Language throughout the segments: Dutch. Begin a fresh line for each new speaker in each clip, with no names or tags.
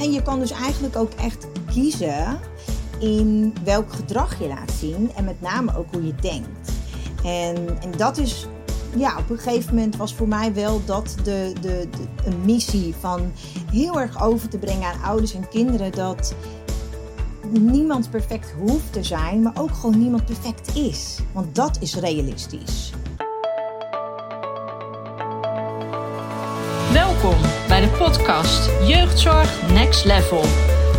En je kan dus eigenlijk ook echt kiezen in welk gedrag je laat zien. En met name ook hoe je denkt. En, en dat is ja, op een gegeven moment was voor mij wel dat de, de, de, een missie van heel erg over te brengen aan ouders en kinderen. Dat niemand perfect hoeft te zijn, maar ook gewoon niemand perfect is. Want dat is realistisch.
Bij de podcast Jeugdzorg Next Level.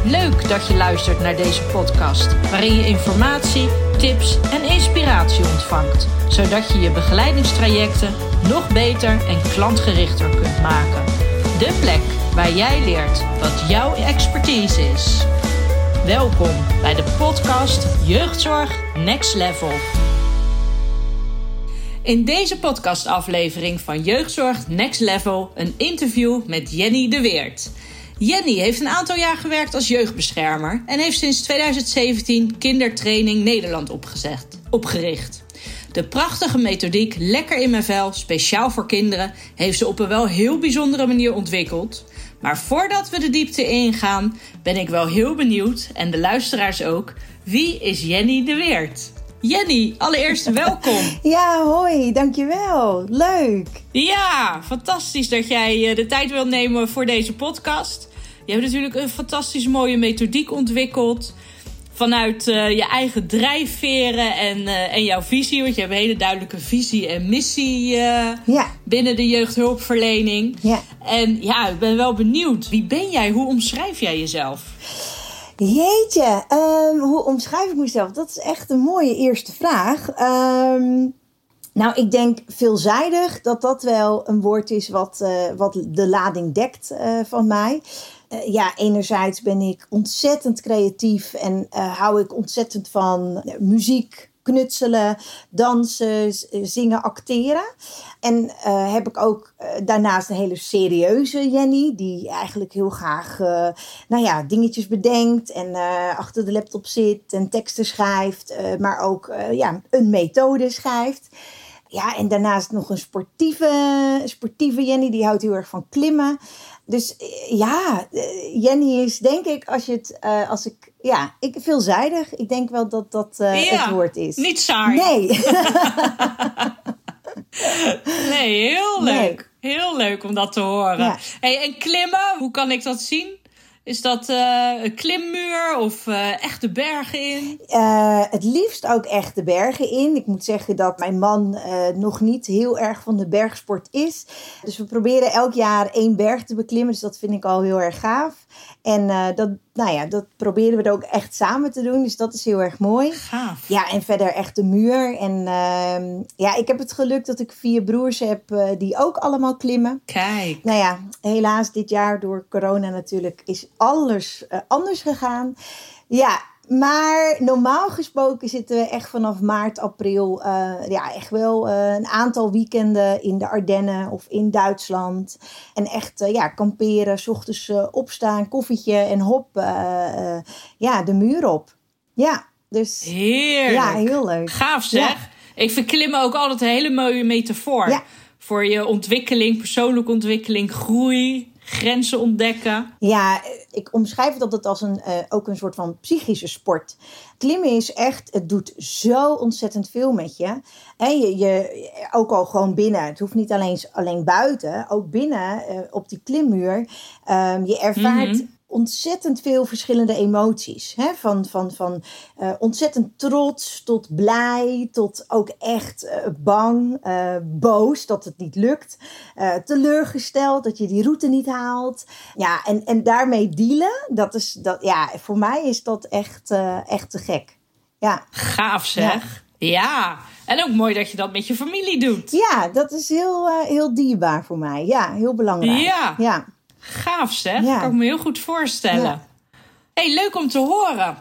Leuk dat je luistert naar deze podcast, waarin je informatie, tips en inspiratie ontvangt, zodat je je begeleidingstrajecten nog beter en klantgerichter kunt maken. De plek waar jij leert wat jouw expertise is. Welkom bij de podcast Jeugdzorg Next Level. In deze podcastaflevering van Jeugdzorg Next Level een interview met Jenny de Weert. Jenny heeft een aantal jaar gewerkt als jeugdbeschermer en heeft sinds 2017 Kindertraining Nederland opgezet, opgericht. De prachtige methodiek Lekker in mijn vel, speciaal voor kinderen, heeft ze op een wel heel bijzondere manier ontwikkeld. Maar voordat we de diepte ingaan, ben ik wel heel benieuwd, en de luisteraars ook, wie is Jenny de Weert? Jenny, allereerst welkom.
Ja, hoi, dankjewel. Leuk.
Ja, fantastisch dat jij eh, de tijd wilt nemen voor deze podcast. Je hebt natuurlijk een fantastisch mooie methodiek ontwikkeld. Vanuit uh, je eigen drijfveren en, uh, en jouw visie. Want je hebt een hele duidelijke visie en missie uh, ja. binnen de jeugdhulpverlening.
Ja.
En ja, ik ben wel benieuwd. Wie ben jij? Hoe omschrijf jij jezelf?
Jeetje, um, hoe omschrijf ik mezelf? Dat is echt een mooie eerste vraag. Um, nou, ik denk veelzijdig dat dat wel een woord is wat, uh, wat de lading dekt uh, van mij. Uh, ja, enerzijds ben ik ontzettend creatief en hou ik ontzettend van muziek, knutselen, dansen, zingen, acteren. En uh, heb ik ook uh, daarnaast een hele serieuze Jenny, die eigenlijk heel graag uh, nou ja, dingetjes bedenkt en achter de laptop zit en teksten schrijft, maar ook ja, een methode schrijft. Ja, en daarnaast nog een sportieve, sportieve Jenny, die houdt heel erg van klimmen. Dus ja, Jenny is denk ik, als je het, uh, als ik, ja, ik, veelzijdig. Ik denk wel dat dat uh, ja, het woord is.
Niet saai.
Nee.
nee, heel leuk. Nee. Heel leuk om dat te horen. Ja. Hey, en klimmen, hoe kan ik dat zien? Is dat uh, een klimmuur of uh, echte bergen in?
Uh, het liefst ook echte bergen in. Ik moet zeggen dat mijn man nog niet heel erg van de bergsport is. Dus we proberen elk jaar één berg te beklimmen. Dus dat vind ik al heel erg gaaf. En dat, nou ja, dat proberen we er ook echt samen te doen. Dus dat is heel erg mooi.
Gaaf.
Ja, en verder echt de muur. En ehm, ja, ik heb het geluk dat ik vier broers heb die ook allemaal klimmen.
Kijk.
Nou ja, helaas dit jaar door corona natuurlijk is alles uh, anders gegaan. Ja, maar normaal gesproken zitten we echt vanaf maart, april, uh, ja, echt wel uh, een aantal weekenden in de Ardennen of in Duitsland. En echt, uh, ja, kamperen, s ochtends opstaan, koffietje en hop, ja, de muur op. Ja, dus.
Heerlijk.
Ja, heel leuk.
Gaaf zeg. Ja. Ik vind klimmen ook altijd een hele mooie metafoor.
Ja.
Voor je ontwikkeling, persoonlijke ontwikkeling, groei, grenzen ontdekken.
Ja, ik omschrijf het altijd als een, uh, ook een soort van psychische sport. Klimmen is echt, het doet zo ontzettend veel met je. En je, je ook al gewoon binnen, het hoeft niet alleen, alleen buiten, ook binnen uh, op die klimmuur. Um, je ervaart -hmm ontzettend veel verschillende emoties. Hè? Van, van, van uh, ontzettend trots tot blij, tot ook echt uh, bang, uh, boos dat het niet lukt, teleurgesteld dat je die route niet haalt. Ja, en, en daarmee dealen, dat is, dat, ja, voor mij is dat echt, echt te gek. Ja.
Gaaf zeg. Ja. ja. En ook mooi dat je dat met je familie doet.
Ja, dat is heel, heel dierbaar voor mij. Ja, heel belangrijk.
Ja.
ja.
Gaaf zeg, ja. kan ik me heel goed voorstellen. Ja. hey, leuk om te horen.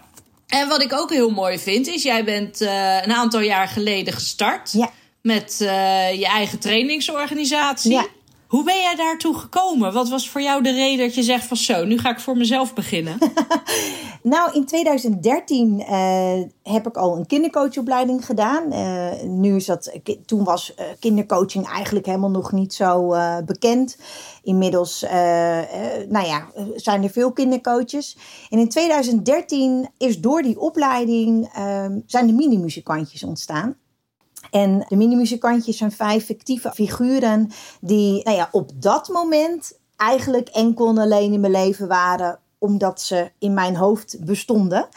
En wat ik ook heel mooi vind, is jij bent uh, een aantal jaar geleden gestart
ja.
met uh, je eigen trainingsorganisatie. Hoe ben jij daartoe gekomen? Wat was voor jou de reden dat je zegt van zo, nu ga ik voor mezelf beginnen?
nou, in 2013 uh, eh, heb ik al een kindercoachopleiding gedaan. Uh, nu is dat, toen was kindercoaching eigenlijk helemaal nog niet zo bekend. Inmiddels nou ja, zijn er veel kindercoaches. En in 2013 is door die opleiding zijn de mini-muzikantjes ontstaan. En de mini-muzikantjes zijn vijf fictieve figuren die nou ja, op dat moment eigenlijk enkel en alleen in mijn leven waren omdat ze in mijn hoofd bestonden.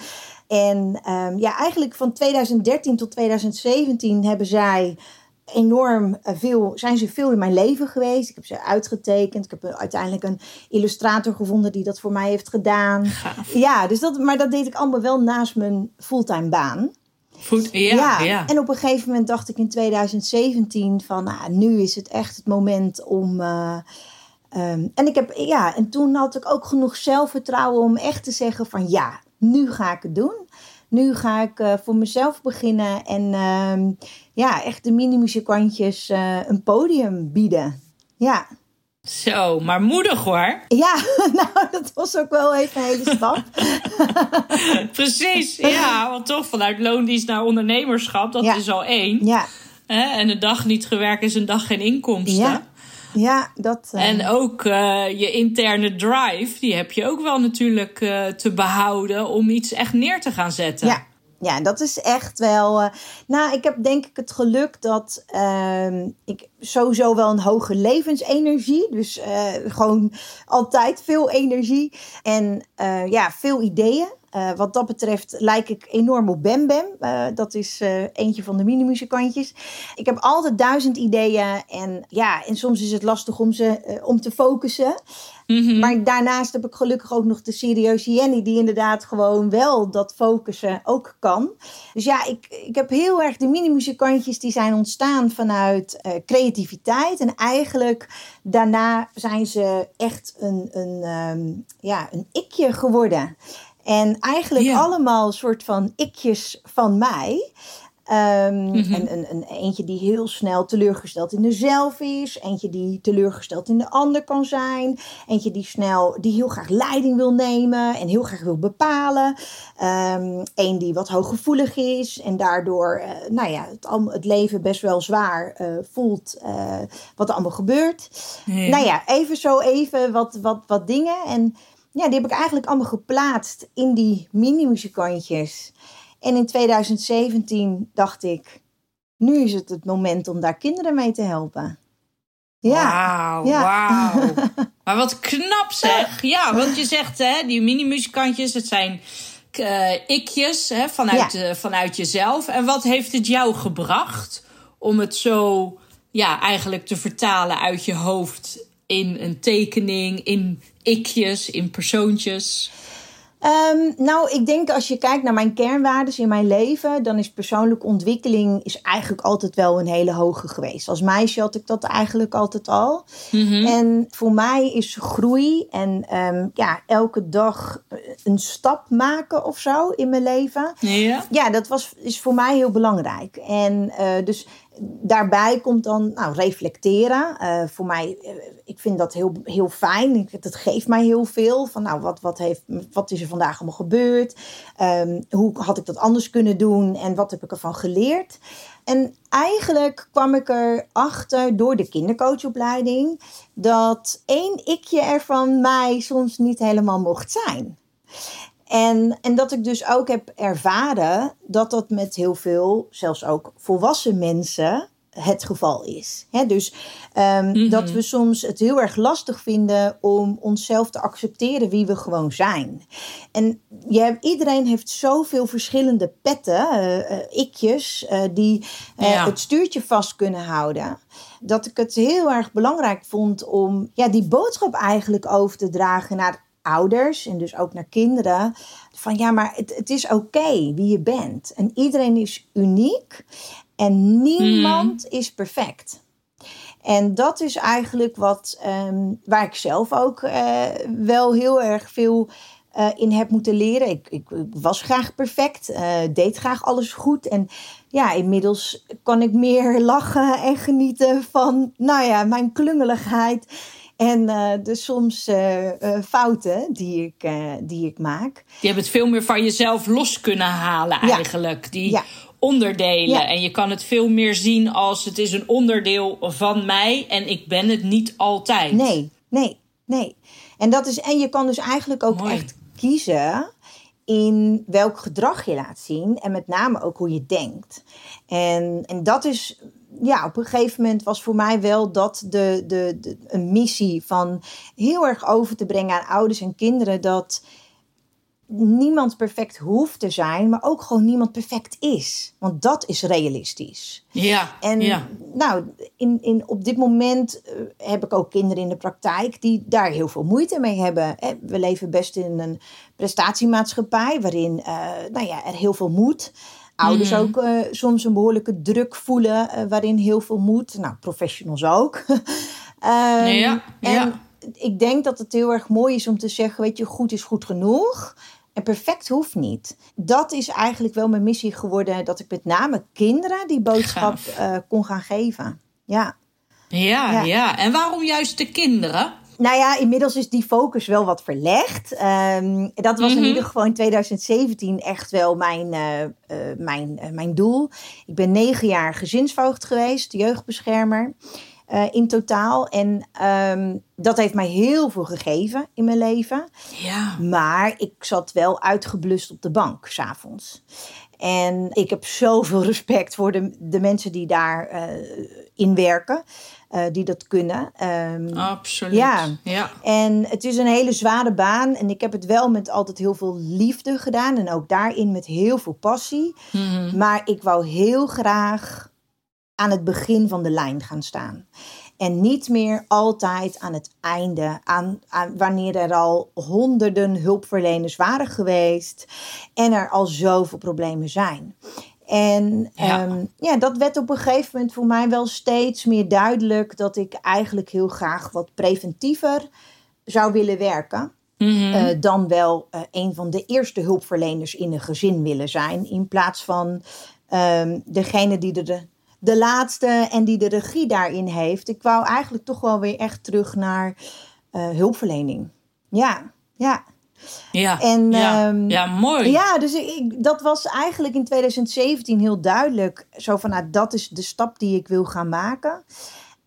En um, ja, eigenlijk van 2013 tot 2017 hebben zij enorm veel, zijn ze veel in mijn leven geweest. Ik heb ze uitgetekend. Ik heb uiteindelijk een illustrator gevonden die dat voor mij heeft gedaan. Ja, dus dat, maar dat deed ik allemaal wel naast mijn fulltime baan.
Voet, ja, ja,
En op een gegeven moment dacht ik in 2017 van, nou, nu is het echt het moment om. Uh, um, en ik heb, ja, en toen had ik ook genoeg zelfvertrouwen om echt te zeggen van, ja, nu ga ik het doen. Nu ga ik uh, voor mezelf beginnen en uh, ja, echt de mini-muzikantjes uh, een podium bieden. Ja.
Zo, maar moedig hoor.
Ja, nou, dat was ook wel even een hele stap.
Precies, ja, want toch vanuit loondienst naar ondernemerschap, dat is al één.
Ja.
En een dag niet gewerkt is een dag geen inkomsten.
Ja. Ja, dat.
Uh... En ook uh, je interne drive, die heb je ook wel natuurlijk uh, te behouden om iets echt neer te gaan zetten.
Ja, ja, dat is echt wel. Uh, nou, ik heb denk ik het geluk dat uh, ik sowieso wel een hoge levensenergie. Dus uh, gewoon altijd veel energie. En uh, ja, veel ideeën. Wat dat betreft lijk ik enorm op Bem Bem. Dat is eentje van de mini-muzikantjes. Ik heb altijd duizend ideeën. En ja, en soms is het lastig om ze om te focussen. Mm-hmm. Maar daarnaast heb ik gelukkig ook nog de serieuze Jenny, die inderdaad gewoon wel dat focussen ook kan. Dus ja, ik, ik heb heel erg de mini-muzikantjes die zijn ontstaan vanuit uh, creativiteit. En eigenlijk daarna zijn ze echt een, een, um, ja, een ikje geworden. En eigenlijk yeah. allemaal soort van ikjes van mij. Um, mm-hmm. en een, een, eentje die heel snel teleurgesteld in de zelf is. Eentje die teleurgesteld in de ander kan zijn. Eentje die snel, die heel graag leiding wil nemen en heel graag wil bepalen. Um, een die wat hooggevoelig is en daardoor uh, nou ja, het, het, leven best wel zwaar uh, voelt uh, wat er allemaal gebeurt. Nou ja, even zo even wat, wat, wat dingen. En ja, die heb ik eigenlijk allemaal geplaatst in die mini-muzikantjes. En in 2017 dacht ik, nu is het het moment om daar kinderen mee te helpen.
Ja. Wauw, ja. wauw. maar wat knap zeg. Ja, want je zegt, hè, die mini-muzikantjes, het zijn uh, ikjes hè, vanuit, ja. uh, vanuit jezelf. En wat heeft het jou gebracht om het zo ja, eigenlijk te vertalen uit je hoofd in een tekening, in ikjes, in persoontjes?
Um, nou, ik denk als je kijkt naar mijn kernwaarden in mijn leven, dan is persoonlijke ontwikkeling is eigenlijk altijd wel een hele hoge geweest. Als meisje had ik dat eigenlijk altijd al. Mm-hmm. En voor mij is groei en um, ja, elke dag een stap maken of zo in mijn leven.
Ja,
ja dat was, is voor mij heel belangrijk. En uh, dus daarbij komt dan nou, reflecteren. Uh, voor mij, uh, ik vind dat heel, heel fijn. Ik, dat geeft mij heel veel. Van nou, wat, wat, heeft, wat is er vandaag allemaal gebeurd? Um, hoe had ik dat anders kunnen doen? En wat heb ik ervan geleerd? En eigenlijk kwam ik erachter door de kindercoachopleiding dat één ikje er van mij soms niet helemaal mocht zijn. En, en dat ik dus ook heb ervaren dat dat met heel veel, zelfs ook volwassen mensen, het geval is. He, dus um, mm-hmm. dat we soms het heel erg lastig vinden om onszelf te accepteren wie we gewoon zijn. En je hebt, iedereen heeft zoveel verschillende petten, uh, uh, ikjes, uh, die ja. het stuurtje vast kunnen houden. Dat ik het heel erg belangrijk vond om ja, die boodschap eigenlijk over te dragen naar ouders en dus ook naar kinderen. Van ja, maar het, het is oké okay wie je bent. En iedereen is uniek en niemand mm. is perfect. En dat is eigenlijk wat, um, waar ik zelf ook uh, wel heel erg veel eh, in heb moeten leren. Ik, ik, was graag perfect, uh, deed graag alles goed. En ja, inmiddels kan ik meer lachen en genieten van, nou ja, mijn klungeligheid. En uh, de soms fouten die ik, die ik maak.
Je hebt het veel meer van jezelf los kunnen halen eigenlijk. Die onderdelen. En je kan het veel meer zien als het is een onderdeel van mij en ik ben het niet altijd.
Nee, nee, nee. En, dat is, en je kan dus eigenlijk ook echt kiezen in welk gedrag je laat zien en met name ook hoe je denkt. En, en dat is, ja, op een gegeven moment was voor mij wel dat de, de, de, een missie van heel erg over te brengen aan ouders en kinderen dat niemand perfect hoeft te zijn, maar ook gewoon niemand perfect is. Want dat is realistisch.
Ja.
En
ja.
nou, in, in, op dit moment eh, heb ik ook kinderen in de praktijk die daar heel veel moeite mee hebben. We leven best in een prestatiemaatschappij waarin uh, nou ja, er heel veel moet. Ouders mm. ook uh, soms een behoorlijke druk voelen, waarin heel veel moet. Nou, professionals ook. um,
ja,
en
ja.
ik denk dat het heel erg mooi is om te zeggen, weet je, goed is goed genoeg. En perfect hoeft niet. Dat is eigenlijk wel mijn missie geworden. Dat ik met name kinderen die boodschap uh, kon gaan geven. Ja.
ja. Ja, ja. En waarom juist de kinderen?
Nou ja, inmiddels is die focus wel wat verlegd. Um, dat was in
Mhm.
ieder geval in 2017 echt wel mijn, uh, uh, mijn, mijn doel. Ik ben negen jaar gezinsvoogd geweest, jeugdbeschermer. In totaal. En um, dat heeft mij heel veel gegeven in mijn leven.
Ja.
Maar ik zat wel uitgeblust op de bank s'avonds. En ik heb zoveel respect voor de, de mensen die daarin in werken. Uh, die dat kunnen. Um,
Absoluut.
Ja.
ja.
En het is een hele zware baan. En ik heb het wel met altijd heel veel liefde gedaan. En ook daarin met heel veel passie.
Mhm.
Maar ik wou heel graag aan het begin van de lijn gaan staan. En niet meer altijd aan het einde, aan, aan, wanneer er al honderden hulpverleners waren geweest en er al zoveel problemen zijn. En
ja.
Um, ja, dat werd op een gegeven moment voor mij wel steeds meer duidelijk dat ik eigenlijk heel graag wat preventiever zou willen werken.
Mhm.
Mm -hmm. uh, dan wel uh, een van de eerste hulpverleners in een gezin willen zijn. In plaats van um, degene die er de, de laatste en die de regie daarin heeft. Ik wou eigenlijk toch wel weer echt terug naar uh, hulpverlening. Ja, ja.
Ja,
en,
ja.
Um,
ja mooi.
Ja, dus ik, dat was eigenlijk in 2017 heel duidelijk. Zo van, nou, dat is de stap die ik wil gaan maken.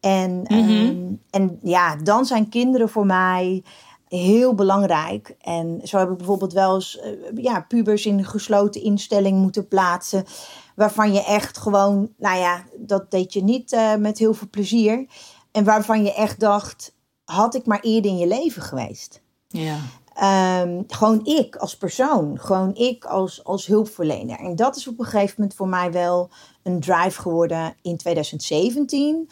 En,
mm -hmm.
um, en ja, dan zijn kinderen voor mij heel belangrijk. En zo heb ik bijvoorbeeld wel eens uh, ja, pubers in een gesloten instelling moeten plaatsen. Waarvan je echt gewoon, nou ja, dat deed je niet uh, met heel veel plezier. En waarvan je echt dacht, had ik maar eerder in je leven geweest.
Ja.
Um, gewoon ik als persoon, gewoon ik als, als hulpverlener. En dat is op een gegeven moment voor mij wel een drive geworden in 2017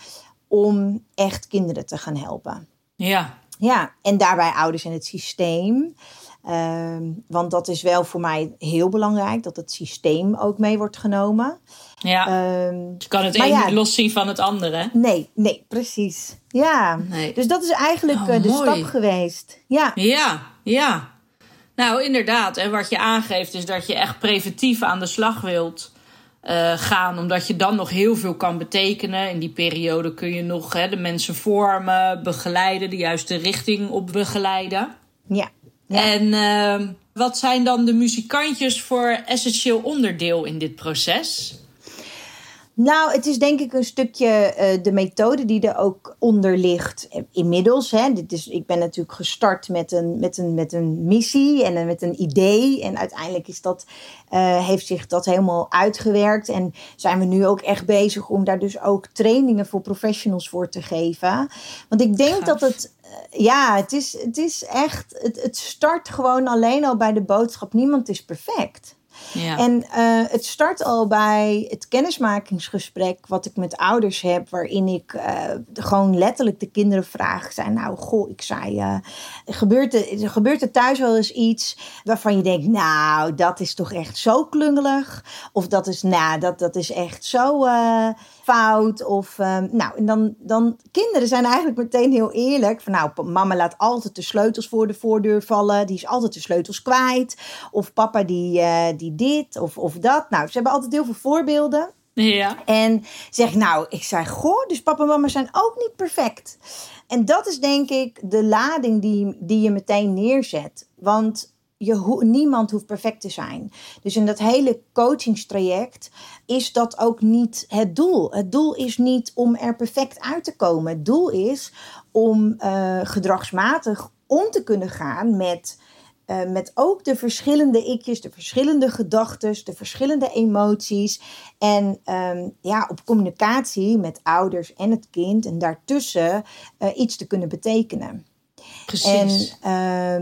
om echt kinderen te gaan helpen.
Ja.
Ja, en daarbij ouders en het systeem. Um, want dat is wel voor mij heel belangrijk, dat het systeem ook mee wordt genomen.
Ja,
um,
je kan het een ja, niet loszien van het andere.
Nee, nee, precies. Ja,
nee.
dus dat is eigenlijk
oh,
uh, de
mooi.
stap geweest. Ja,
ja, ja. Nou, inderdaad. En wat je aangeeft is dat je echt preventief aan de slag wilt uh, gaan. Omdat je dan nog heel veel kan betekenen. In die periode kun je nog hè, de mensen vormen, begeleiden, de juiste richting op begeleiden.
Ja.
ja. En uh, wat zijn dan de muzikantjes voor essentieel onderdeel in dit proces?
Nou, het is denk ik een stukje uh, de methode die er ook onder ligt. Inmiddels, hè, dit is, ik ben natuurlijk gestart met een, met een, met een missie en met een idee. En uiteindelijk is dat, uh, heeft zich dat helemaal uitgewerkt. En zijn we nu ook echt bezig om daar dus ook trainingen voor professionals voor te geven. Want ik denk
Gaaf.
dat het ja, het is, het is echt, het, het start gewoon alleen al bij de boodschap: niemand is perfect.
Ja.
En uh, het start al bij het kennismakingsgesprek wat ik met ouders heb, waarin ik uh, gewoon letterlijk de kinderen vraag: zijn nou, goh, ik zei, uh, gebeurt, er, gebeurt er thuis wel eens iets waarvan je denkt, nou, dat is toch echt zo klungelig? Of dat is, nou, dat, dat is echt zo fout. Of, ehm, nou, en dan, dan, kinderen zijn eigenlijk meteen heel eerlijk. Van nou, mama laat altijd de sleutels voor de voordeur vallen. Die is altijd de sleutels kwijt. Of papa die, uh, die dit of, of dat. Nou, ze hebben altijd heel veel voorbeelden.
Ja.
En zeg nou, ik zei, goh, dus papa en mama zijn ook niet perfect. En dat is denk ik de lading die, die je meteen neerzet. Want je, niemand hoeft perfect te zijn. Dus in dat hele coachingstraject is dat ook niet het doel. Het doel is niet om er perfect uit te komen. Het doel is om uh, gedragsmatig om te kunnen gaan met uh, met ook de verschillende ikjes, de verschillende gedachten, de verschillende emoties. En um, ja, op communicatie met ouders en het kind en daartussen uh, iets te kunnen betekenen.
Precies.
En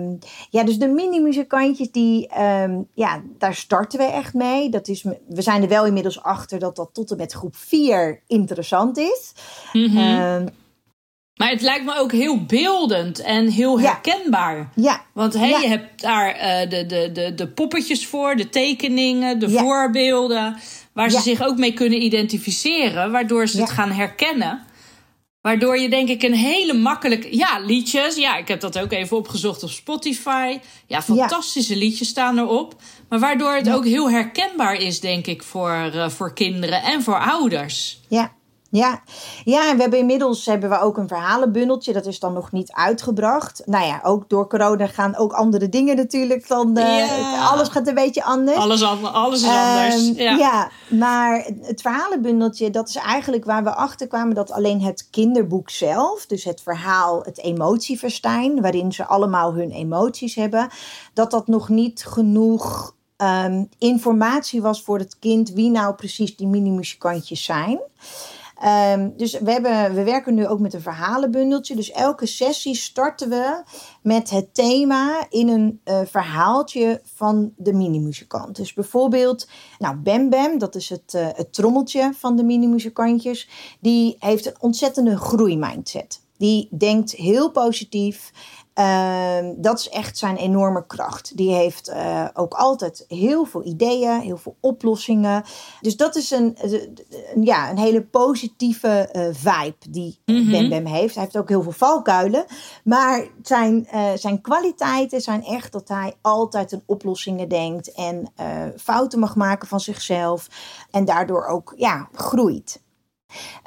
um, ja, dus de mini-muzikantjes, die, um, ja, daar starten we echt mee. Dat is, we zijn er wel inmiddels achter dat dat tot en met groep 4 interessant is.
Mm -hmm. Maar het lijkt me ook heel beeldend en heel herkenbaar.
Ja.
Want hey,
Ja.
je hebt daar uh, de, de, de, de poppetjes voor, de tekeningen, de
Ja.
voorbeelden. Waar ze zich ook mee kunnen identificeren. Waardoor ze het gaan herkennen. Waardoor je denk ik een hele makkelijke... Ja, liedjes. Ja, ik heb dat ook even opgezocht op Spotify. Ja, fantastische liedjes staan erop. Maar waardoor het
Ja.
ook heel herkenbaar is, denk ik, voor, uh, voor kinderen en voor ouders.
Ja. Ja. ja, en we hebben inmiddels hebben we ook een verhalenbundeltje. Dat is dan nog niet uitgebracht. Nou ja, ook door corona gaan ook andere dingen natuurlijk. Dan, uh,
Ja.
Alles gaat een beetje anders.
Alles, alles is anders.
Ehm,
ja.
ja, maar het verhalenbundeltje, dat is eigenlijk waar we achter kwamen dat alleen het kinderboek zelf, dus het verhaal, het emotieverstijn, waarin ze allemaal hun emoties hebben, dat dat nog niet genoeg um, informatie was voor het kind wie nou precies die mini-muzikantjes zijn. Um, dus we, hebben, we werken nu ook met een verhalenbundeltje. Dus elke sessie starten we met het thema in een uh, verhaaltje van de mini-muzikant. Dus bijvoorbeeld, nou, Bem Bem, dat is het, uh, het trommeltje van de mini-muzikantjes. Die heeft een ontzettende groeimindset. Die denkt heel positief. Uh, dat is echt zijn enorme kracht. Die heeft uh, ook altijd heel veel ideeën, heel veel oplossingen. Dus dat is een, een ja, een hele positieve uh, vibe die mm -hmm. Bem Bem heeft. Hij heeft ook heel veel valkuilen. Maar zijn, zijn kwaliteiten zijn echt dat hij altijd aan oplossingen denkt. En fouten mag maken van zichzelf. En daardoor ook ja, groeit.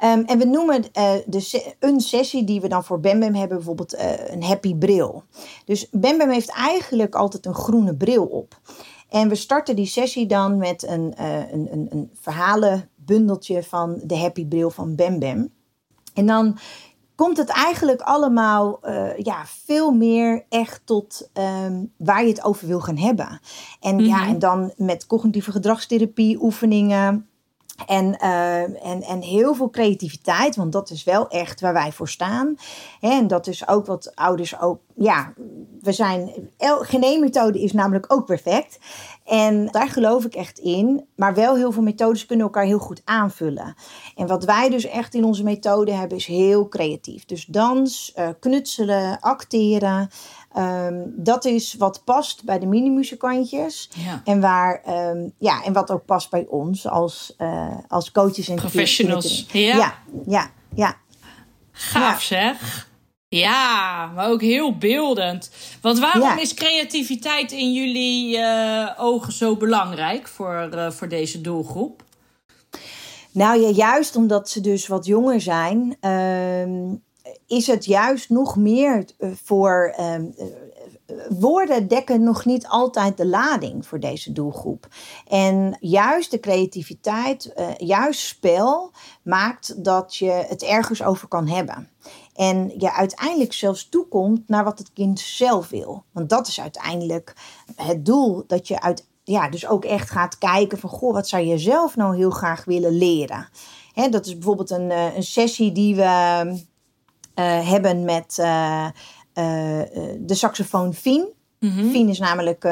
Um, en we noemen uh, de se een sessie die we dan voor Bem Bem hebben bijvoorbeeld uh, een happy bril. Dus Bem Bem heeft eigenlijk altijd een groene bril op. En we starten die sessie dan met een, uh, een, een, een verhalenbundeltje van de happy bril van Bem Bem. En dan komt het eigenlijk allemaal uh, ja, veel meer echt tot um, waar je het over wil gaan hebben. En, mm -hmm. ja, en dan met cognitieve gedragstherapie oefeningen. En, uh, en, en heel veel creativiteit, want dat is wel echt waar wij voor staan. En dat is ook wat ouders ook, ja, we zijn, geen is namelijk ook perfect. En daar geloof ik echt in. Maar wel heel veel methodes kunnen elkaar heel goed aanvullen. En wat wij dus echt in onze methode hebben is heel creatief. Dus dans, uh, knutselen, acteren. Um, dat is wat past bij de mini-muzikantjes.
Ja.
En, waar, um, ja, en wat ook past bij ons als, uh, als coaches en
professionals.
Ja, ja, ja. ja.
Gaaf zeg. Ja, maar ook heel beeldend. Want waarom ja. is creativiteit in jullie uh, ogen zo belangrijk voor, uh, voor deze doelgroep?
Nou ja, juist omdat ze dus wat jonger zijn, uh, is het juist nog meer voor. Um, woorden dekken nog niet altijd de lading voor deze doelgroep. En juist de creativiteit, uh, juist spel, maakt dat je het ergens over kan hebben. En je uiteindelijk zelfs toekomt naar wat het kind zelf wil. Want dat is uiteindelijk het doel, dat je uit, ja, dus ook echt gaat kijken van, goh, wat zou je zelf nou heel graag willen leren? Hè, dat is bijvoorbeeld een, een sessie die we hebben met uh, uh, de saxofoon Fien. Mm -hmm. Fien is namelijk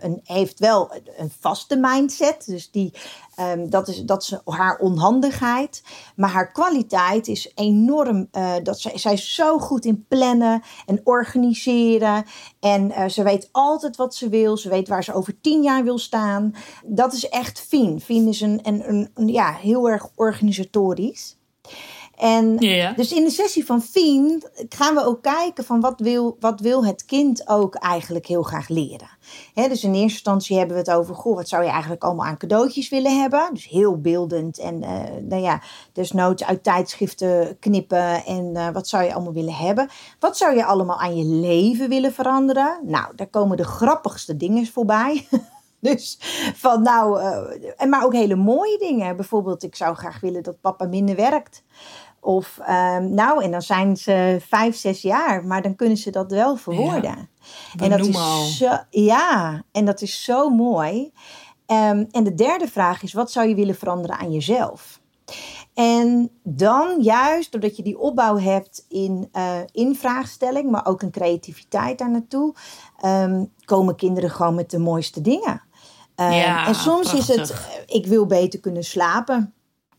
een, heeft wel een vaste mindset. Dus die, um, dat, is, dat is haar onhandigheid. Maar haar kwaliteit is enorm. Dat zij, zij is zo goed in plannen en organiseren. En ze weet altijd wat ze wil. Ze weet waar ze over tien jaar wil staan. Dat is echt Fien. Fien is een, een, een, een ja, heel erg organisatorisch. En dus in de sessie van Fien gaan we ook kijken van wat wil, wat wil het kind ook eigenlijk heel graag leren. dus in eerste instantie hebben we het over, goh, wat zou je eigenlijk allemaal aan cadeautjes willen hebben? Dus heel beeldend en uh, nou ja, desnoods uit tijdschriften knippen en uh, wat zou je allemaal willen hebben? Wat zou je allemaal aan je leven willen veranderen? Nou, daar komen de grappigste dingen voorbij. Dus van nou, uh, maar ook hele mooie dingen. Bijvoorbeeld, ik zou graag willen dat papa minder werkt. Of um, nou, en dan zijn ze vijf, zes jaar, maar dan kunnen ze dat wel verwoorden.
Ja, en dat is
zo, ja, en dat is zo mooi. Um, en de derde vraag is: wat zou je willen veranderen aan jezelf? En dan juist doordat je die opbouw hebt in, uh, in vraagstelling, maar ook een creativiteit daar naartoe, um, komen kinderen gewoon met de mooiste dingen.
ja,
en soms
prachtig.
is het: ik wil beter kunnen slapen.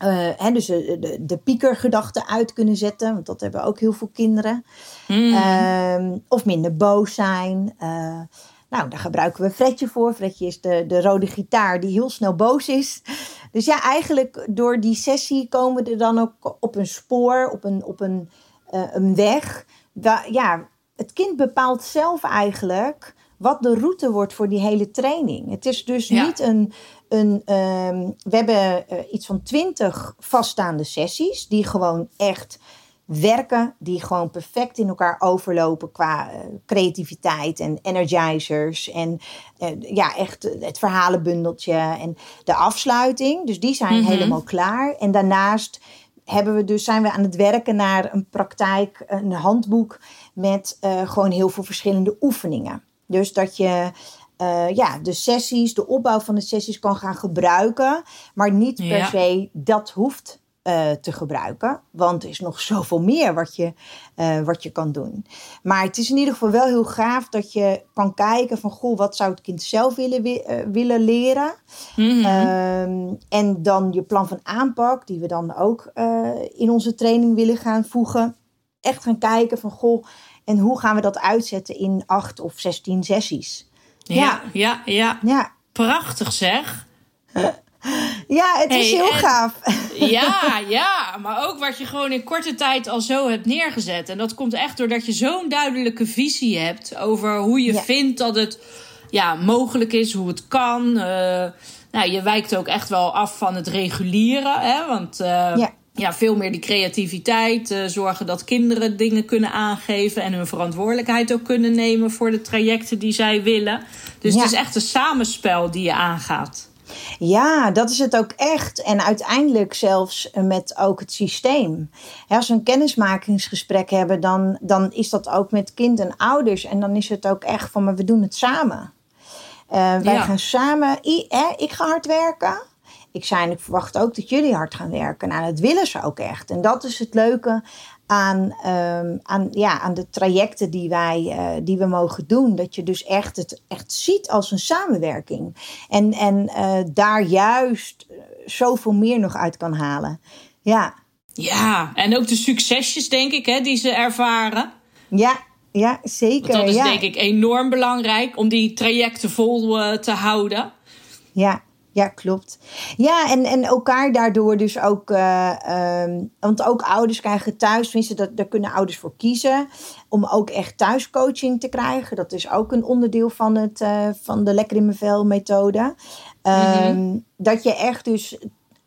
Uh, hè, dus de, de, de piekergedachten uit kunnen zetten, want dat hebben ook heel veel kinderen.
Mm.
Uh, of minder boos zijn. Uh, nou, daar gebruiken we Fredje voor. Fredje is de, de rode gitaar die heel snel boos is. Dus ja, eigenlijk door die sessie komen we er dan ook op een spoor, op een, op een, een weg. Waar, ja, het kind bepaalt zelf eigenlijk wat de route wordt voor die hele training. Het is dus
Ja.
niet een. een um, we hebben uh, iets van twintig vaststaande sessies die gewoon echt werken, die gewoon perfect in elkaar overlopen qua uh, creativiteit en energizers en uh, ja, echt het verhalenbundeltje en de afsluiting. Dus die zijn
Mhm.
helemaal klaar. En daarnaast hebben we dus, zijn we aan het werken naar een praktijk, een handboek met uh, gewoon heel veel verschillende oefeningen. Dus dat je uh, ja, de sessies, de opbouw van de sessies kan gaan gebruiken, maar niet per
Ja.
se dat hoeft uh, te gebruiken. Want er is nog zoveel meer wat je, uh, wat je kan doen. Maar het is in ieder geval wel heel gaaf dat je kan kijken van... goh, wat zou het kind zelf willen, willen leren?
Mhm.
Um, en dan je plan van aanpak, die we dan ook in onze training willen gaan voegen. Echt gaan kijken van goh, en hoe gaan we dat uitzetten in acht of zestien sessies?
Ja, ja, ja.
Ja,
Prachtig zeg.
ja het is heel
en-
gaaf.
Ja, ja, maar ook wat je gewoon in korte tijd al zo hebt neergezet. En dat komt echt doordat je zo'n duidelijke visie hebt over hoe je
Ja.
vindt dat het ja, mogelijk is, hoe het kan. Eh, nou, je wijkt ook echt wel af van het regulieren, hè? Want eh,
Ja.
Ja, veel meer die creativiteit, eh, zorgen dat kinderen dingen kunnen aangeven en hun verantwoordelijkheid ook kunnen nemen voor de trajecten die zij willen. Dus
Ja.
het is echt een samenspel die je aangaat.
Ja, dat is het ook echt. En uiteindelijk zelfs met ook het systeem. Als we een kennismakingsgesprek hebben, dan, dan is dat ook met kind en ouders. En dan is het ook echt van, maar we doen het samen. Uh, wij
Ja.
gaan samen, ik ga hard werken. Ik, zei, ik verwacht ook dat jullie hard gaan werken. Nou, dat willen ze ook echt. En dat is het leuke aan, um, aan, ja, aan de trajecten die, wij, uh, die we mogen doen. Dat je dus echt het echt ziet als een samenwerking. En, en uh, daar juist zoveel meer nog uit kan halen. Ja,
Ja, en ook de succesjes, denk ik, hè, die ze ervaren.
ja, ja zeker.
Want dat is
ja.
denk ik enorm belangrijk om die trajecten vol uh, te houden.
Ja, ja, klopt. Ja, en, en elkaar daardoor dus ook. Uh, um, want ook ouders krijgen thuis, tenminste, dat, daar kunnen ouders voor kiezen. Om ook echt thuiscoaching te krijgen. Dat is ook een onderdeel van, het, uh, van de Lekker in mijn vel methode. Um, mm-hmm. Dat je echt dus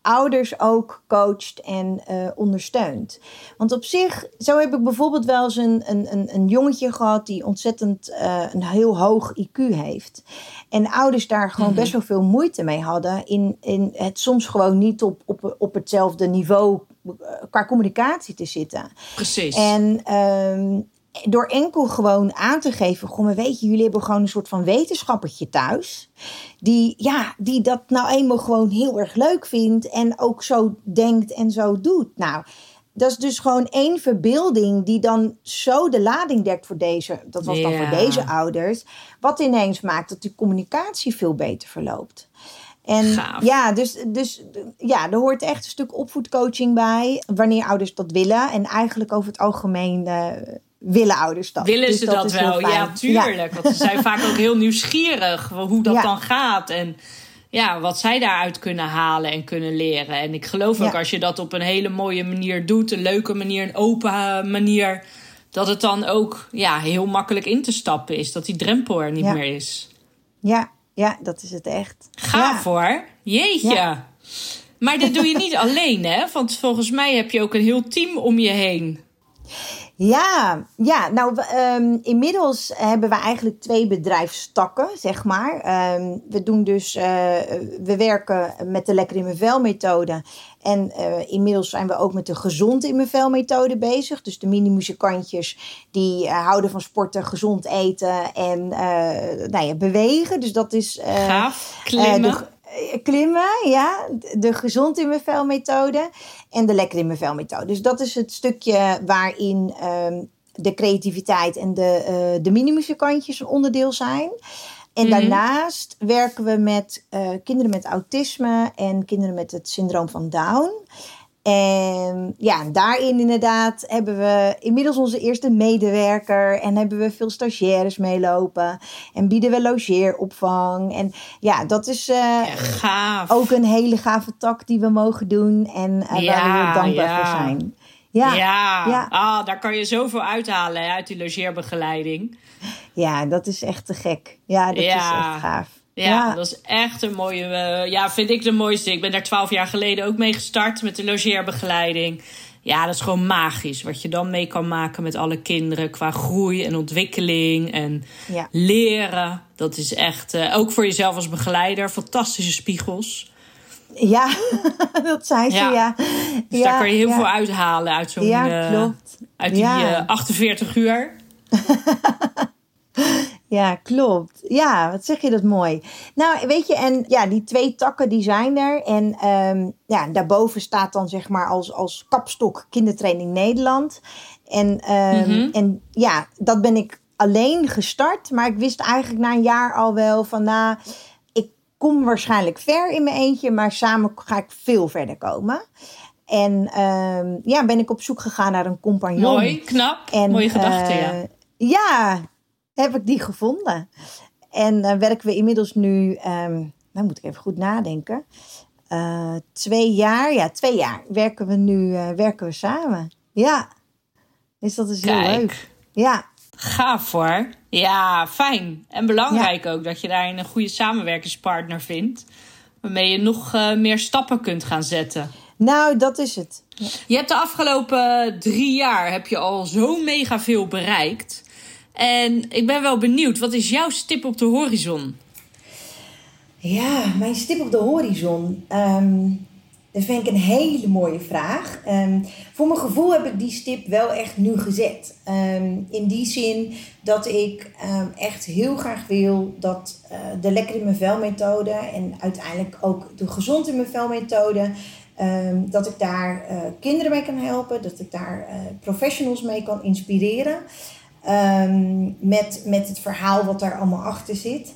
ouders ook coacht en uh, ondersteunt. Want op zich, zo heb ik bijvoorbeeld wel eens een, een, een jongetje gehad die ontzettend uh, een heel hoog IQ heeft. En ouders daar gewoon mm-hmm. best wel veel moeite mee hadden in, in het soms gewoon niet op, op, op hetzelfde niveau uh, qua communicatie te zitten.
Precies.
En um, door enkel gewoon aan te geven, goh, maar weet je, jullie hebben gewoon een soort van wetenschappertje thuis. Die, ja, die dat nou eenmaal gewoon heel erg leuk vindt en ook zo denkt en zo doet. Nou, dat is dus gewoon één verbeelding die dan zo de lading dekt voor deze, dat was dan voor deze ouders, wat ineens maakt dat die communicatie veel beter verloopt. En
Gaaf.
ja, dus, dus ja, er hoort echt een stuk opvoedcoaching bij, wanneer ouders dat willen. En eigenlijk over het algemeen uh, willen ouders dat.
Willen
Dus
ze dat, wel? Ja, tuurlijk. Want ze zijn vaak ook heel nieuwsgierig hoe dat
Ja.
dan gaat. En ja, wat zij daaruit kunnen halen en kunnen leren. En ik geloof ook als je dat op een hele mooie manier doet, een leuke manier, een open manier, dat het dan ook ja, heel makkelijk in te stappen is. Dat die drempel er niet meer is.
Ja, ja, dat is het echt.
Gaaf hoor. Jeetje. Maar dit doe je niet alleen, hè? Want volgens mij heb je ook een heel team om je heen.
Ja, ja nou um, inmiddels hebben we eigenlijk twee bedrijfstakken, zeg maar. Um, we doen dus, uh, we werken met de Lekker in mijn vel methode. En uh, inmiddels zijn we ook met de Gezond in mijn vel methode bezig. Dus de mini-muzikantjes die uh, houden van sporten, gezond eten en nou ja, bewegen. Dus dat is...
Gaaf, klimmen.
Eh, klimmen, ja. De gezond in mijn vel methode en de lekker in mijn vel methode. Dus dat is het stukje waarin um, de creativiteit en de, uh, de minimuzikantjes een onderdeel zijn. En mhm. daarnaast werken we met uh, kinderen met autisme en kinderen met het syndroom van Down. En ja, daarin inderdaad hebben we inmiddels onze eerste medewerker en hebben we veel stagiaires meelopen en bieden we logeeropvang. En ja, dat is
uh,
ook een hele gave tak die we mogen doen en uh, waar we heel dankbaar ja. voor zijn.
Ja, ja. ja. Ah, daar kan je zoveel uithalen uit die logeerbegeleiding.
Ja, dat is echt te gek. Ja, dat is echt gaaf.
Ja, dat is echt een mooie. Uh, ja, vind ik de mooiste. Ik ben daar twaalf jaar geleden ook mee gestart met de logeerbegeleiding. Ja, dat is gewoon magisch. Wat je dan mee kan maken met alle kinderen qua groei en ontwikkeling en leren. Dat is echt, uh, ook voor jezelf als begeleider, fantastische spiegels.
Ja, dat zijn ze, ja.
Dus daar kan je heel veel uithalen uit zo'n.
Ja, klopt.
uit die 48 uur.
Ja, klopt. Ja, wat zeg je dat mooi. Nou, weet je, en ja, die twee takken die zijn er. En um, ja, daarboven staat dan zeg maar als, als kapstok kindertraining Nederland. En, um, en ja, dat ben ik alleen gestart. Maar ik wist eigenlijk na een jaar al wel van, nou, ik kom waarschijnlijk ver in mijn eentje. Maar samen ga ik veel verder komen. En um, ja, ben ik op zoek gegaan naar een compagnon.
Mooi, knap. En, Mooie gedachte, uh, ja.
Eh, ja, heb ik die gevonden. En uh, werken we inmiddels nu, um, nou moet ik even goed nadenken. Uh, twee jaar, ja, twee jaar werken we nu uh, werken we samen. Ja, dus dat is heel leuk. Ja.
Gaaf hoor. Ja, fijn. En belangrijk ook dat je daar een goede samenwerkingspartner vindt. Waarmee je nog meer stappen kunt gaan zetten.
Nou, dat is het.
Ja. Je hebt de afgelopen drie jaar heb je al zo mega veel bereikt. En ik ben wel benieuwd, wat is jouw stip op de horizon?
Ja, mijn stip op de horizon. Um, dat vind ik een hele mooie vraag. Um, voor mijn gevoel heb ik die stip wel echt nu gezet. Um, in die zin dat ik echt heel graag wil dat uh, de Lekker in mijn en uiteindelijk ook de Gezond in mijn dat ik daar uh, kinderen mee kan helpen, dat ik daar uh, professionals mee kan inspireren. Um, met, met het verhaal wat daar allemaal achter zit.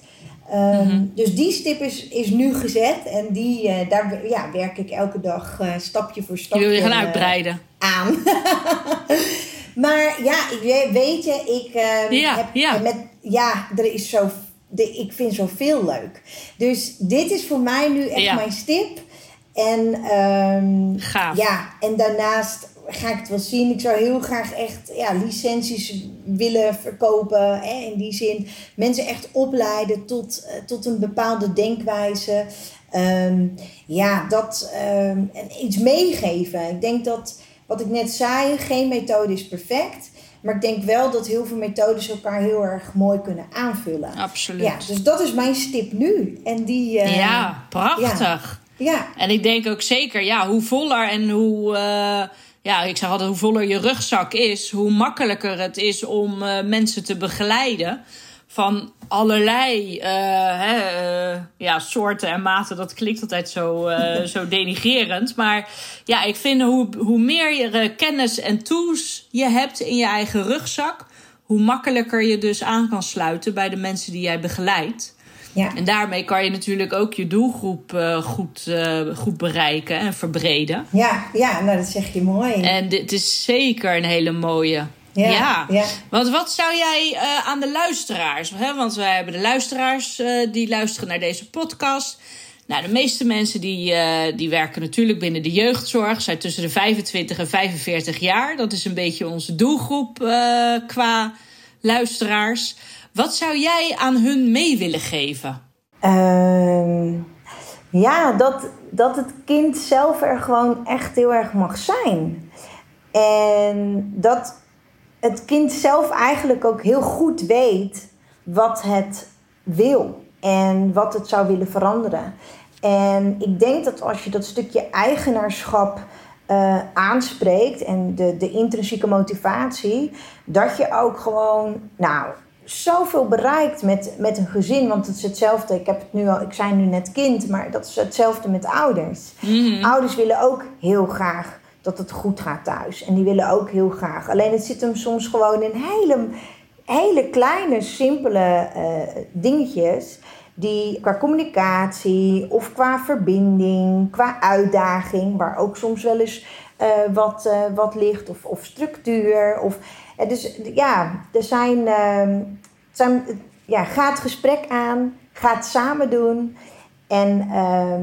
Um, mm-hmm. Dus die stip is, is nu gezet en die, uh, daar ja, werk ik elke dag uh, stapje voor stapje
Je wil je gaan uitbreiden.
Uh, aan. maar ja, ik weet je, ik
ja, heb
ja. met ja, er is zo, de, ik vind zoveel leuk. Dus dit is voor mij nu echt ja. mijn stip. En, um,
Gaaf.
Ja, en daarnaast ga ik het wel zien. Ik zou heel graag echt ja, licenties willen verkopen. Hè, in die zin mensen echt opleiden tot, uh, tot een bepaalde denkwijze. Um, ja, dat um, iets meegeven. Ik denk dat wat ik net zei, geen methode is perfect. Maar ik denk wel dat heel veel methodes elkaar heel erg mooi kunnen aanvullen.
Absoluut.
Ja, dus dat is mijn stip nu. En die, uh,
ja, prachtig.
Ja. ja.
En ik denk ook zeker, ja, hoe voller en hoe. Uh ja, ik zeg altijd, hoe voller je rugzak is, hoe makkelijker het is om uh, mensen te begeleiden. Van allerlei uh, hè, uh, ja, soorten en maten. Dat klinkt altijd zo, zo denigerend. Maar ja, ik vind hoe, hoe meer je kennis en tools je hebt in je eigen rugzak, hoe makkelijker je dus aan kan sluiten bij de mensen die jij begeleidt.
Ja.
En daarmee kan je natuurlijk ook je doelgroep uh, goed, uh, goed bereiken en verbreden.
Ja, ja, nou dat zeg je mooi.
En dit is zeker een hele mooie. Ja, ja.
ja.
Want wat zou jij uh, aan de luisteraars, hè? want wij hebben de luisteraars die luisteren naar deze podcast. Nou, de meeste mensen die, die werken natuurlijk binnen de jeugdzorg, zijn tussen de 25 en 45 jaar. Dat is een beetje onze doelgroep qua luisteraars. Wat zou jij aan hun mee willen geven?
Uh, ja, dat, dat het kind zelf er gewoon echt heel erg mag zijn. En dat het kind zelf eigenlijk ook heel goed weet wat het wil en wat het zou willen veranderen. En ik denk dat als je dat stukje eigenaarschap uh, aanspreekt en de, de intrinsieke motivatie, dat je ook gewoon, nou, zoveel bereikt met, met een gezin. Want het is hetzelfde. Ik, heb het nu al, ik zijn nu net kind, maar dat is hetzelfde met ouders. Mhm. Ouders willen ook heel graag dat het goed gaat thuis. En die willen ook heel graag. Alleen het zit hem soms gewoon in hele, hele kleine, simpele uh, dingetjes. Die qua communicatie of qua verbinding, qua uitdaging, waar ook soms wel eens uh, wat, uh, wat ligt, of, of structuur. Of, dus ja, er zijn, uh, zijn ja, ga het gesprek aan, ga het samen doen en ehm,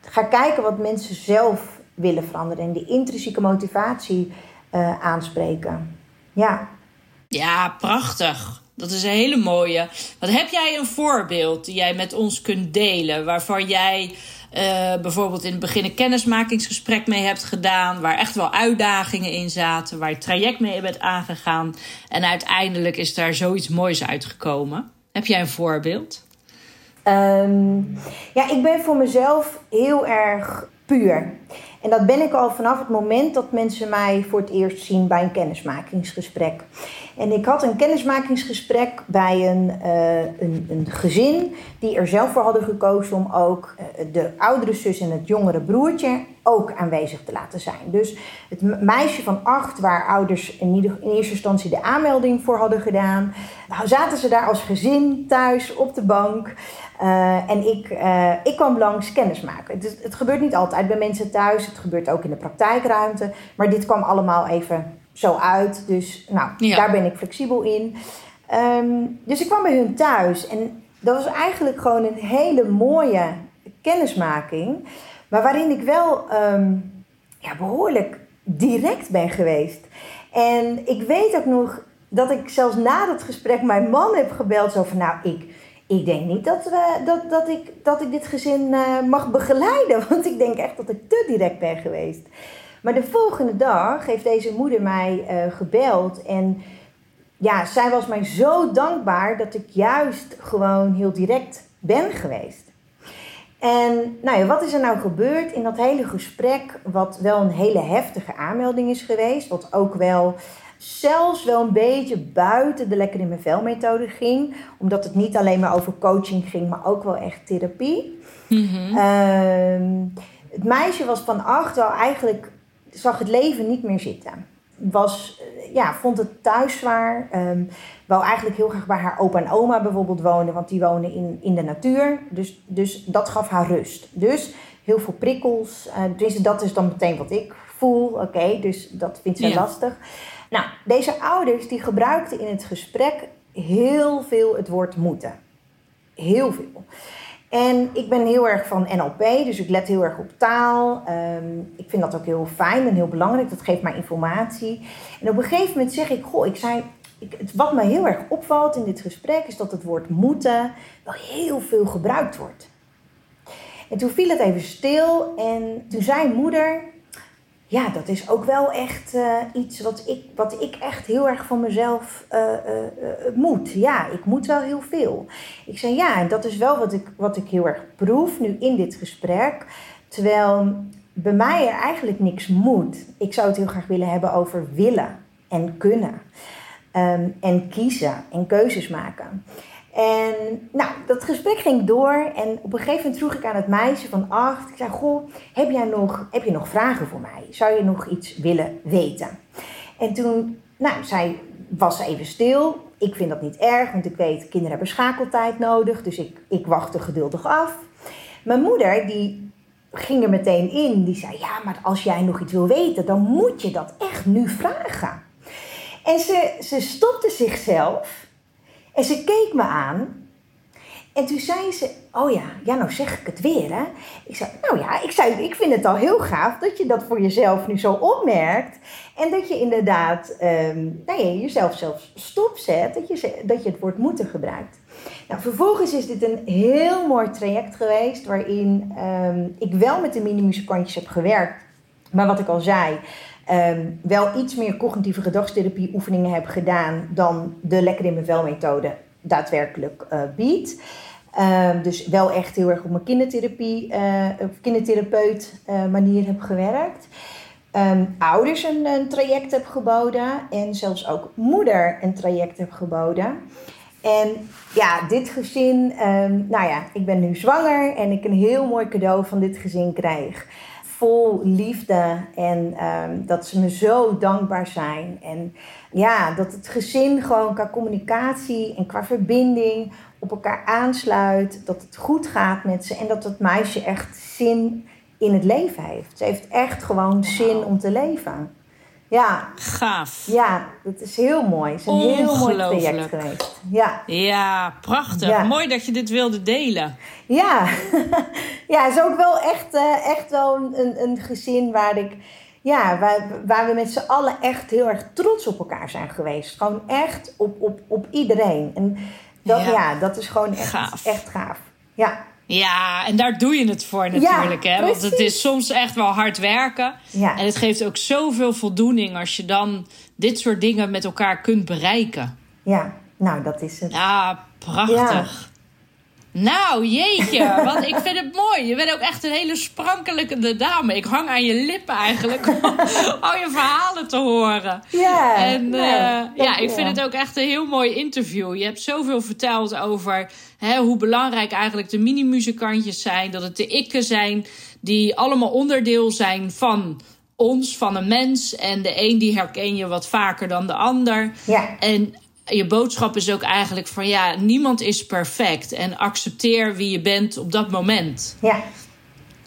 ga kijken wat mensen zelf willen veranderen en die intrinsieke motivatie uh, aanspreken. Ja.
Ja, prachtig. Dat is een hele mooie. Wat heb jij een voorbeeld die jij met ons kunt delen, waarvan jij uh, bijvoorbeeld in het begin een kennismakingsgesprek mee hebt gedaan, waar echt wel uitdagingen in zaten, waar je traject mee bent aangegaan en uiteindelijk is daar zoiets moois uitgekomen? Heb jij een voorbeeld?
Um, ja, ik ben voor mezelf heel erg puur. En dat ben ik al vanaf het moment dat mensen mij voor het eerst zien bij een kennismakingsgesprek. En ik had een kennismakingsgesprek bij een, uh, een, een, gezin die er zelf voor hadden gekozen om ook uh, de oudere zus en het jongere broertje ook aanwezig te laten zijn. Dus het meisje van acht, waar ouders in, ieder, in eerste instantie de aanmelding voor hadden gedaan, nou, zaten ze daar als gezin thuis op de bank. Uh, en ik, uh, ik kwam langs kennismaken. Het, het, gebeurt niet altijd bij mensen thuis. Het gebeurt ook in de praktijkruimte. Maar dit kwam allemaal even zo uit. Dus nou, daar ben ik flexibel in. Um, dus ik kwam bij hun thuis. En dat was eigenlijk gewoon een hele mooie kennismaking. Maar waarin ik wel um, ja, behoorlijk direct ben geweest. En ik weet ook nog dat ik zelfs na dat gesprek mijn man heb gebeld. Zo van, nou, ik ik denk niet dat, we, dat, dat, ik, dat ik dit gezin uh, mag begeleiden. Want ik denk echt dat ik te direct ben geweest. Maar de volgende dag heeft deze moeder mij uh, gebeld. En ja, zij was mij zo dankbaar dat ik juist gewoon heel direct ben geweest. En nou ja, wat is er nou gebeurd in dat hele gesprek, wat wel een hele heftige aanmelding is geweest, wat ook wel zelfs wel een beetje buiten de lekker in mijn vel methode ging. Omdat het niet alleen maar over coaching ging, maar ook wel echt therapie. Mm het meisje was van acht wel eigenlijk, zag het leven niet meer zitten. Was, ja, vond het thuis zwaar. Um, wou eigenlijk heel graag bij haar opa en oma bijvoorbeeld wonen, want die wonen in, in de natuur. Dus, dus dat gaf haar rust. Dus heel veel prikkels. Uh, dat is dan meteen wat ik voel. Oké, dus dat vindt ze lastig. Nou, deze ouders die gebruikten in het gesprek heel veel het woord moeten. Heel veel. En ik ben heel erg van NLP, dus ik let heel erg op taal. Um, ik vind dat ook heel fijn en heel belangrijk. Dat geeft mij informatie. En op een gegeven moment zeg ik, goh, ik zei, ik, wat me heel erg opvalt in dit gesprek is dat het woord moeten wel heel veel gebruikt wordt. En toen viel het even stil en toen zei moeder, ja, dat is ook wel echt uh, iets wat ik, wat ik echt heel erg van mezelf uh, uh, moet. Ja, ik moet wel heel veel. Ik zei ja, en dat is wel wat ik, wat ik heel erg proef nu in dit gesprek. Terwijl bij mij er eigenlijk niks moet. Ik zou het heel graag willen hebben over willen en kunnen. Um, en kiezen en keuzes maken. En nou, dat gesprek ging door en op een gegeven moment vroeg ik aan het meisje van acht, ik zei, goh, heb, jij nog, heb je nog vragen voor mij? Zou je nog iets willen weten? En toen, nou, zij was even stil. Ik vind dat niet erg, want ik weet, kinderen hebben schakeltijd nodig, dus ik, ik wachtte geduldig af. Mijn moeder, die ging er meteen in, die zei, ja, maar als jij nog iets wil weten, dan moet je dat echt nu vragen. En ze, ze stopte zichzelf en ze keek me aan. En toen zei ze, oh ja, ja, nou zeg ik het weer, hè. Ik zei, nou ja, ik, zei, ik vind het al heel gaaf dat je dat voor jezelf nu zo opmerkt. En dat je inderdaad um, nou ja, jezelf zelfs stopzet, dat je, dat je het woord moeten gebruikt. Nou, vervolgens is dit een heel mooi traject geweest waarin um, ik wel met de mini-muzikantjes heb gewerkt. Maar wat ik al zei, um, wel iets meer cognitieve gedragstherapie oefeningen heb gedaan dan de Lekker in mijn vel methode daadwerkelijk uh, biedt. Um, dus wel echt heel erg op mijn kindertherapie, uh, kindertherapeut uh, manier heb gewerkt. Um, ouders een, traject heb geboden en zelfs ook moeder een traject heb geboden. En ja, dit gezin, nou ja, ik ben nu zwanger en ik een heel mooi cadeau van dit gezin krijg. Vol liefde en um, dat ze me zo dankbaar zijn. En ja, dat het gezin gewoon qua communicatie en qua verbinding op elkaar aansluit. Dat het goed gaat met ze en dat het meisje echt zin in het leven heeft. Ze heeft echt gewoon zin om te leven. Ja.
Gaaf.
Ja, dat is heel mooi. Het is een heel mooi project geweest. Ja,
ja prachtig. Ja. Mooi dat je dit wilde delen.
Ja, ja het is ook wel echt, uh, echt wel een, een gezin waar ik... Ja, waar, waar we met z'n allen echt heel erg trots op elkaar zijn geweest. Gewoon echt op, op, op iedereen. En dat, ja. ja dat is gewoon echt gaaf. Echt gaaf. Ja.
Ja, en daar doe je het voor natuurlijk. Ja, hè? Want het is soms echt wel hard werken.
Ja.
En het geeft ook zoveel voldoening als je dan dit soort dingen met elkaar kunt bereiken.
Ja, nou dat is het.
Ja, prachtig. Nou, jeetje, want ik vind het mooi. Je bent ook echt een hele sprankelende dame. Ik hang aan je lippen eigenlijk om al je verhalen te horen.
Ja,
en uh, ja, ik vind het ook echt een heel mooi interview. Je hebt zoveel verteld over hè, hoe belangrijk eigenlijk de mini-muzikantjes zijn. Dat het de ikken zijn die allemaal onderdeel zijn van ons, van een mens. En de een die herken je wat vaker dan de ander.
Ja.
En je boodschap is ook eigenlijk van ja, niemand is perfect. En accepteer wie je bent op dat moment.
Ja.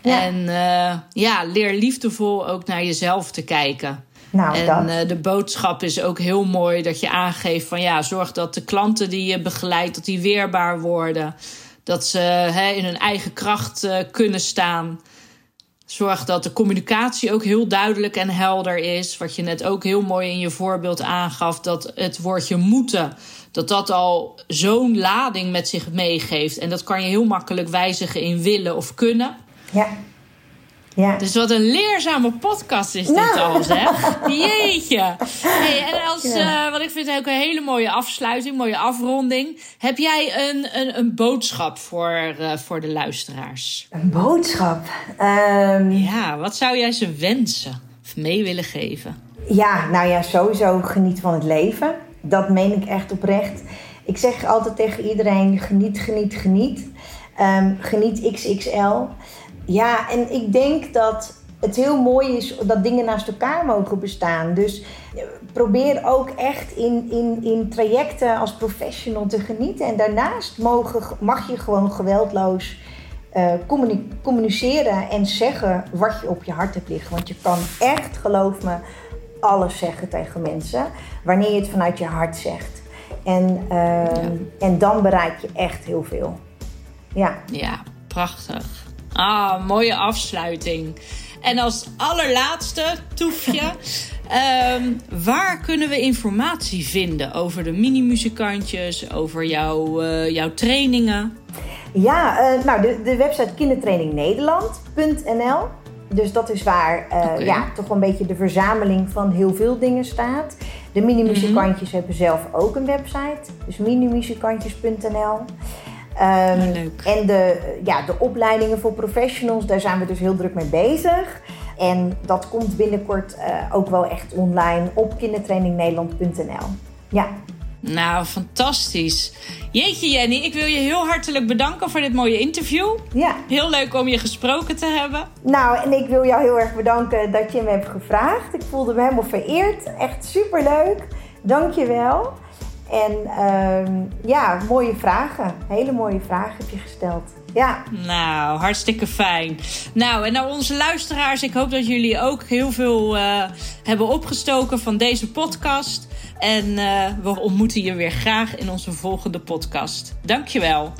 ja. En uh, ja, leer liefdevol ook naar jezelf te kijken.
Nou,
en uh, de boodschap is ook heel mooi dat je aangeeft van ja, zorg dat de klanten die je begeleidt, dat die weerbaar worden. Dat ze hè, in hun eigen kracht uh, kunnen staan. Zorg dat de communicatie ook heel duidelijk en helder is. Wat je net ook heel mooi in je voorbeeld aangaf. Dat het woordje moeten, dat dat al zo'n lading met zich meegeeft. En dat kan je heel makkelijk wijzigen in willen of kunnen.
Ja. Ja.
Dus wat een leerzame podcast is dit nou. al, zeg. Jeetje. Hey, en als, ja. uh, wat ik vind ook een hele mooie afsluiting, mooie afronding. Heb jij een, een, een boodschap voor, uh, voor de luisteraars?
Een boodschap? Um...
Ja, wat zou jij ze wensen of mee willen geven?
Ja, nou ja, sowieso geniet van het leven. Dat meen ik echt oprecht. Ik zeg altijd tegen iedereen, geniet, geniet, geniet. Um, geniet XXL. Ja, en ik denk dat het heel mooi is dat dingen naast elkaar mogen bestaan. Dus probeer ook echt in, in, in trajecten als professional te genieten. En daarnaast mogen, mag je gewoon geweldloos uh, communiceren en zeggen wat je op je hart hebt liggen. Want je kan echt, geloof me, alles zeggen tegen mensen wanneer je het vanuit je hart zegt. En, uh, ja. en dan bereik je echt heel veel. Ja,
ja prachtig. Ah, mooie afsluiting. En als allerlaatste toefje. um, waar kunnen we informatie vinden over de mini-muzikantjes, over jouw, uh, jouw trainingen?
Ja, uh, nou, de, de website kindertrainingnederland.nl. Dus dat is waar uh, okay. ja, toch een beetje de verzameling van heel veel dingen staat. De mini-muzikantjes mm-hmm. hebben zelf ook een website. Dus minimuzikantjes.nl. Um,
Leuk.
En de, ja, de opleidingen voor professionals, daar zijn we dus heel druk mee bezig. En dat komt binnenkort uh, ook wel echt online op kindertrainingnederland.nl. Ja.
Nou, fantastisch. Jeetje Jenny, ik wil je heel hartelijk bedanken voor dit mooie interview.
Ja.
Heel leuk om je gesproken te hebben.
Nou, en ik wil jou heel erg bedanken dat je me hebt gevraagd. Ik voelde me helemaal vereerd. Echt superleuk. Dank je wel. En ehm, ja, mooie vragen. Hele mooie vragen heb je gesteld. Ja.
Nou, hartstikke fijn. Nou, en nou onze luisteraars, ik hoop dat jullie ook heel veel eh, hebben opgestoken van deze podcast. En eh, we ontmoeten je weer graag in onze volgende podcast. Dankjewel.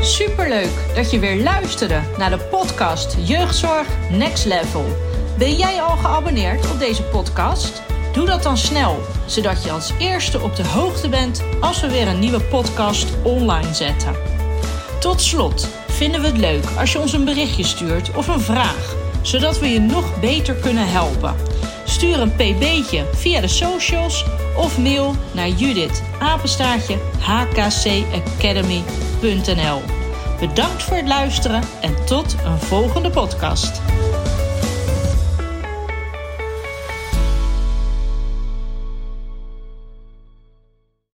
Superleuk dat je weer luisterde naar de podcast Jeugdzorg Next Level. Ben jij al geabonneerd op deze podcast? Doe dat dan snel, zodat je als eerste op de hoogte bent als we weer een nieuwe podcast online zetten. Tot slot vinden we het leuk als je ons een berichtje stuurt of een vraag, zodat we je nog beter kunnen helpen. Stuur een pb'tje via de socials of mail naar Judith apenstaartje hkcacademy.nl. Bedankt voor het luisteren en tot een volgende podcast.